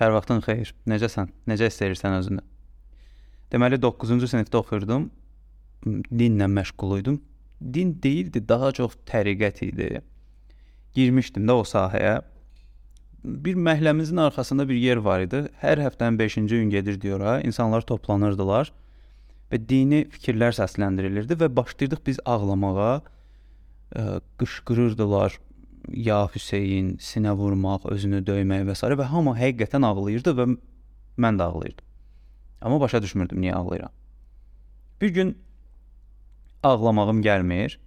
Hər vaxtın xeyir. Necəsən? Necə hiss edirsən özünü? Deməli 9-cu sinifdə oxuyurdum. Dinlə məşğul idim. Din deyildi, daha çox təriqət idi. Girmişdim də o sahəyə. Bir məhəlləmizin arxasında bir yer var idi. Hər həftənin 5-ci gün gedirdi ora. İnsanlar toplanırdılar və dini fikirlər səsləndirilirdi və başlayırdıq biz ağlamağa. Ə, qışqırırdılar, ya Hüseyn, sinə vurmaq, özünü döymək və s. və hamı həqiqətən ağlayırdı və mən də ağlayırdım. Amma başa düşmürdüm niyə ağlayıram. Bir gün ağlamağım gəlmir.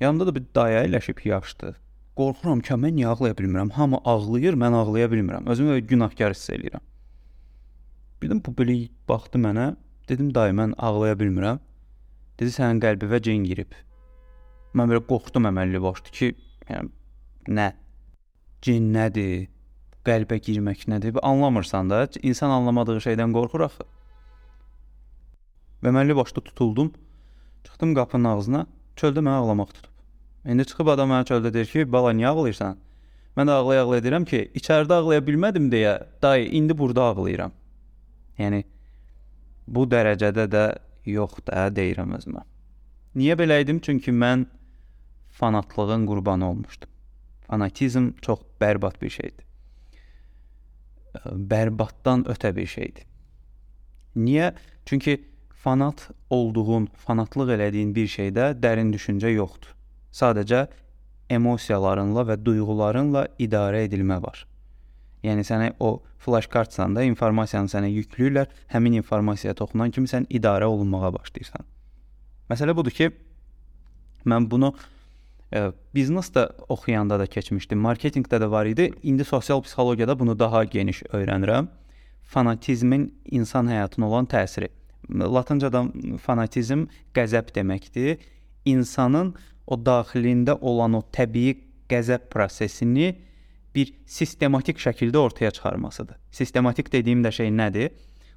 Yanımda da bir daya əyləşib yaşdı. Qorxuram ki, mən niyə ağlaya bilmirəm? Hamı ağlayır, mən ağlaya bilmirəm. Özümü günahkar hiss eləyirəm. Birdən bu belə baxdı mənə. Dedim, dayı, mən ağlaya bilmirəm. Dedi, sənin qəlbinə cin girib. Mən belə qorxdum əməlli başlı ki, yəni nə? Cin nədir? Qəlbə girmək nədir? Anlamırsan da, insan anlamadığı şeydən qorxur axı. Və əməlli başlı tutuldum. Çıxdım qapının ağzına, çöldə məni ağlamaq tutub. İndi çıxıb adam mənə çöldə deyir ki, bala niyə ağlayırsan? Mən də ağlaya-ağlaya deyirəm ki, içəridə ağlaya bilmədim deyə, dayı, indi burada ağlayıram. Yəni bu dərəcədə də yox da deyirəm özümə. Niyə belə idim? Çünki mən fanatlığın qurbanı olmuşdum. Fanatizm çox bərbad bir şeydir. Bərbaddan ötə bir şeydir. Niyə? Çünki fanat olduğun, fanatlıq elədiyin bir şeydə dərin düşüncə yoxdur. Sadəcə emosiyalarınla və duyğularınla idarə edilmə var. Yəni sənə o flash kartsan da informasiyanı sənə yükləyirlər. Həmin informasiyaya toxunan kimi sən idarə olunmağa başlayırsan. Məsələ budur ki, mən bunu biznesdə oxuyanda da keçmişdim, marketinqdə də var idi. İndi sosial psixologiyada bunu daha geniş öyrənirəm. Fanatizmin insan həyatına olan təsiri. Latıncadan fanatizm qəzəb deməkdir. İnsanın o daxilində olan o təbii qəzəb prosesini bir sistematik şəkildə ortaya çıxarmasıdır. Sistematik dediyim də şey nədir?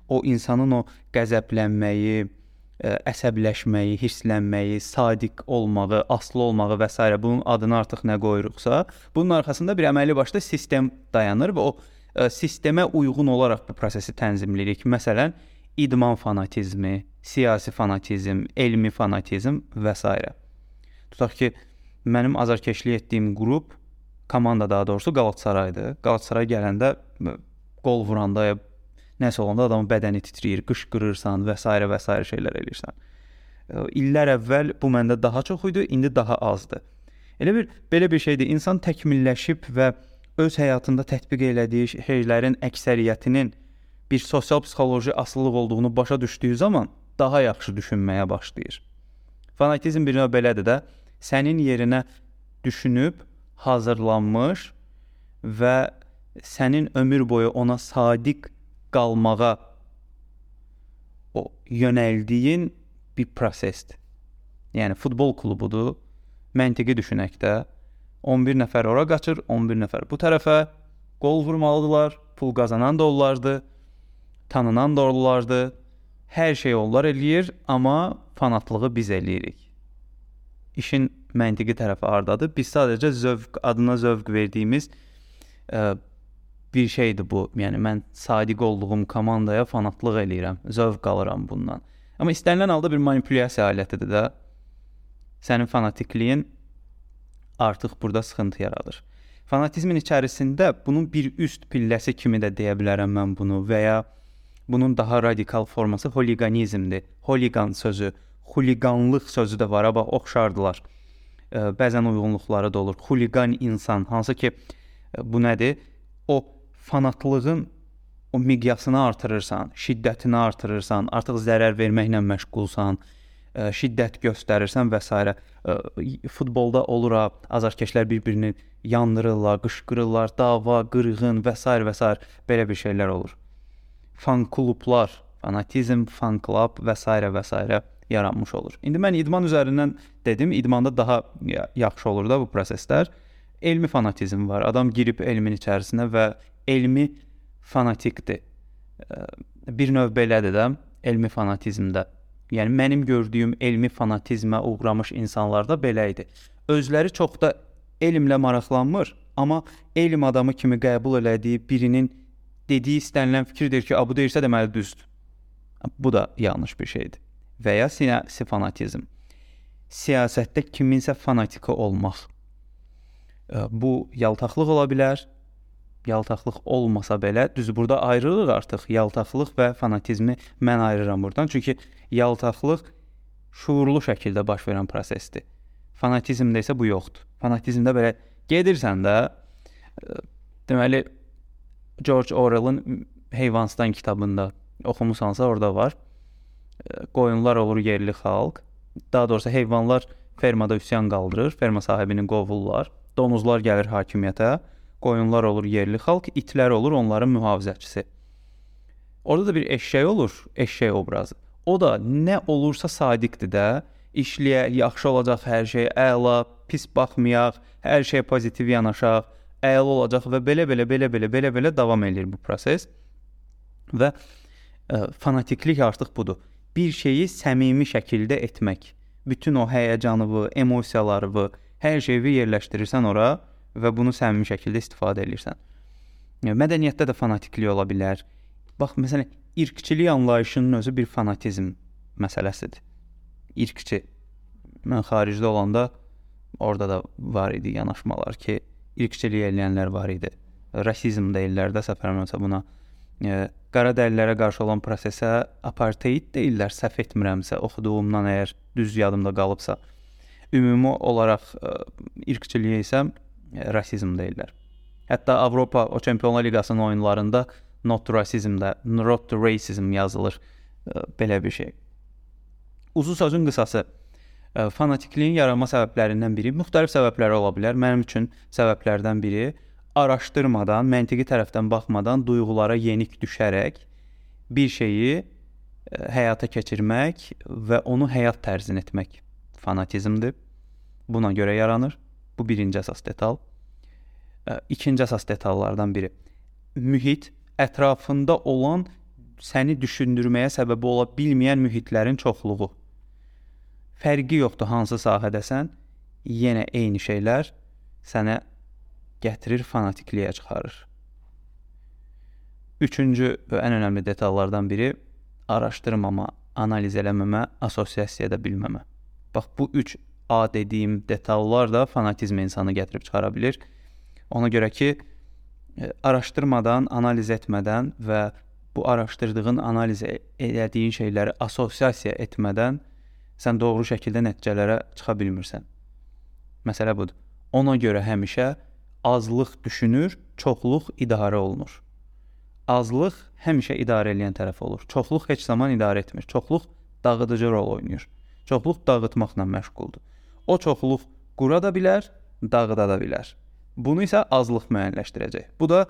O insanın o qəzəblənməyi, əsəbləşməyi, hirslənməyi, sadiq olmağı, aslı olmağı və s. bunun adını artıq nə qoyuruqsa, bunun arxasında bir əməlli başlı sistem dayanır və o ə, sistemə uyğun olaraq bu prosesi tənzimləyirik. Məsələn, idman fanatizmi, siyasi fanatizm, elmi fanatizm və s. Tutaq ki, mənim azarkeşlik etdiyim qrup komanda daha doğrusu Qalatasaraydır. Qalatasaray gələndə qol vuranda nəsə olanda adamın bədəni titrəyir, qışqırırsan və s. və s. şeylər eləyirsən. İllər əvvəl bu məndə daha çox idi, indi daha azdır. Elə bir belə bir şeydir. İnsan təkmilləşib və öz həyatında tətbiq elədiyi şeylərin əksəriyyətinin bir sosial psixoloji asılılıq olduğunu başa düşdüyü zaman daha yaxşı düşünməyə başlayır. Fanatizm bir növ belədir də, sənin yerinə düşünüb hazırlanmış və sənin ömür boyu ona sadiq qalmağa o yönəldiyin bir prosesdir. Yəni futbol klubudur. Məntiqi düşünək də 11 nəfər ora qaçır, 11 nəfər bu tərəfə qol vurmalıdılar. Pul qazanan da onlardı, tanınan da onlardı. Hər şey onlar eləyir, amma fanatlığı biz eləyirik. İşin məntiqi tərəfi hardadır? Biz sadəcə zövq adına zövq verdiyimiz ə, bir şeydir bu. Yəni mən sadiq olduğum komandaya fanatlıq eləyirəm, zövq alıram bundan. Amma istənilən halda bir manipulyasiya alətidir də. Sənin fanatikliyin artıq burada sıxıntı yaradır. Fanatizmin içərisində bunun bir üst pilləsi kimi də deyə bilərəm mən bunu və ya bunun daha radikal forması holiqanizmdir. Holiqan sözü, xuliqanlıq sözü də var, amma oxşardılar. Bəzən uyğunluqları da olur. Xuliqan insan, hansı ki bu nədir? O fanatlığın o miqyasını artırırsan, şiddətini artırırsan, artıq zərər verməklə məşğulsan, ə, şiddət göstərirsən və s. futbolda olur, azarkeşlər bir-birini yandırırlar, qışqırırlar, dava, qırğın və s. və s. belə bir şeylər olur. Fan klublar, fanatizm, fan klub və s. və s. yaranmış olur. İndi mən idman üzərindən dedim, idmanda daha yaxşı olur da bu proseslər. Elmi fanatizm var. Adam girib elmin içərisinə və elmi fanatikdir. Bir növ belədir də, elmi fanatizmdə. Yəni mənim gördüyüm elmi fanatizmə uğramış insanlar da belə idi. Özləri çox da elmlə maraqlanmır, amma elm adamı kimi qəbul elədiyi birinin dediyi istənilən fikirdir ki, bu deyirsə deməli düzdür. Bu da yanlış bir şeydir. Və ya siyasi fanatizm. Siyasətdə kiminsə fanatiki olmaq. Bu yaltaqlıq ola bilər. Yaltaqlıq olmasa belə, düz burada ayrılır artıq. Yaltaqlıq və fanatizmi mən ayırıram burdan. Çünki yaltaqlıq şuurlu şəkildə baş verən prosesdir. Fanatizmdə isə bu yoxdur. Fanatizmdə belə gedirsən də deməli George Orwell-ın Heyvanstan kitabında oxumusansa orada var. Qoyunlar olur yerli xalq. Daha doğrusu heyvanlar fermada üsyan qaldırır, ferma sahibini qovurlar. Donuzlar gəlir hakimiyyətə. Qoyunlar olur yerli xalq, itlər olur onların mühafizəçisi. Orada da bir eşşək olur, eşşək obrazı. O da nə olursa sadiqdir də. İşləyə, yaxşı olacaq hər şey, əla, pis baxmayaq, hər şeyə pozitiv yanaşaq əla olacaq və belə-belə belə-belə belə-belə davam eləyir bu proses. Və ə, e, fanatiklik artıq budur. Bir şeyi səmimi şəkildə etmək. Bütün o həyəcanını, emosiyalarını, hər şeyi yerləşdirirsən ora və bunu səmimi şəkildə istifadə edirsən. Mədəniyyətdə də fanatiklik ola bilər. Bax, məsələn, irqçilik anlayışının özü bir fanatizm məsələsidir. İrqçi. Mən xaricdə olanda orada da var idi yanaşmalar ki, irqçilik edənlər var idi. Rasizm deyirlər də səfərməsə buna. E, qara dərlilərə qarşı olan prosesə apartheid deyirlər, səhv etmirəmsə, oxuduğumdan əgər düz yadımda qalıbsa. Ümumi olaraq e, irqçiliyə isə rasizm deyirlər. Hətta Avropa o Çempionlar Liqasının oyunlarında not to racism-də not to racism yazılır. E, belə bir şey. Uzun sözün qısası fanatikliyin yaranma səbəblərindən biri müxtəlif səbəbləri ola bilər. Mənim üçün səbəblərdən biri araşdırmadan, məntiqi tərəfdən baxmadan duyğulara yenik düşərək bir şeyi həyata keçirmək və onu həyat tərzin etmək fanatizmdir. Buna görə yaranır. Bu birinci əsas detal. İkinci əsas detallardan biri mühit ətrafında olan səni düşündürməyə səbəb ola bilməyən mühitlərin çoxluğu. Fərqi yoxdur hansı sahədəsən, yenə eyni şeylər sənə gətirir fanatikliyə çıxarır. Üçüncü və ən önəmli detallardan biri araşdırmama, analiz eləməmə, assosiasiya edə bilməmə. Bax bu 3 A dediyim detallar da fanatizm insanı gətirib çıxara bilər. Ona görə ki, e, araşdırmadan, analiz etmədən və bu araşdırdığın, analiz e, elədiyin şeyləri assosiasiya etmədən sən doğru şəkildə nəticələrə çıxa bilmirsən. Məsələ budur. Ona görə həmişə azlıq düşünür, çoxluq idarə olunur. Azlıq həmişə idarə edən tərəf olur. Çoxluq heç zaman idarə etmir. Çoxluq dağıdıcı rol oynayır. Çoxluq dağıtmaqla məşğuldur. O çoxluq qura da bilər, dağıda da bilər. Bunu isə azlıq müəyyənləşdirəcək. Bu da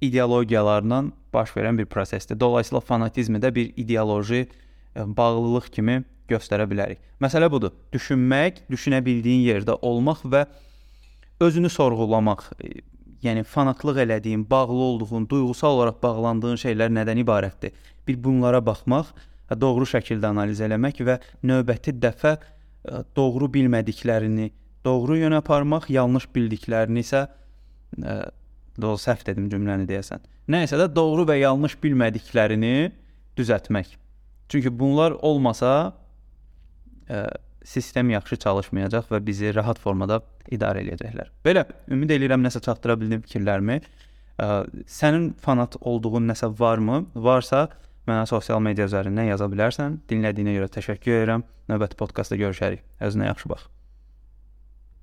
ideologiyalarla baş verən bir prosesdir. Dolayısıyla fanatizmi də bir ideoloji e, bağlılıq kimi göstərə bilərik. Məsələ budur. Düşünmək, düşünə bildiyin yerdə olmaq və özünü sorğulamaq, e, yəni fanatlıq elədiyin, bağlı olduğun, duyğusal olaraq bağlandığın şeylər nədən ibarətdir? Bir bunlara baxmaq, doğru şəkildə analiz eləmək və növbəti dəfə e, doğru bilmədiklərini doğru yönə aparmaq, yanlış bildiklərini isə ə, doğru səhv dedim cümləni deyəsən. Nəysə də doğru və yanlış bilmədiklərini düzəltmək. Çünki bunlar olmasa ə, sistem yaxşı çalışmayacaq və bizi rahat formada idarə edəcəklər. Belə, ümid eləyirəm nəsə çatdıra bildim fikirlərimi. Ə, sənin fanat olduğun nəsə varmı? Varsa mənə sosial media üzərindən yaza bilərsən. Dinlədiyinə görə təşəkkür edirəm. Növbəti podkastda görüşərik. Özünə yaxşı bax.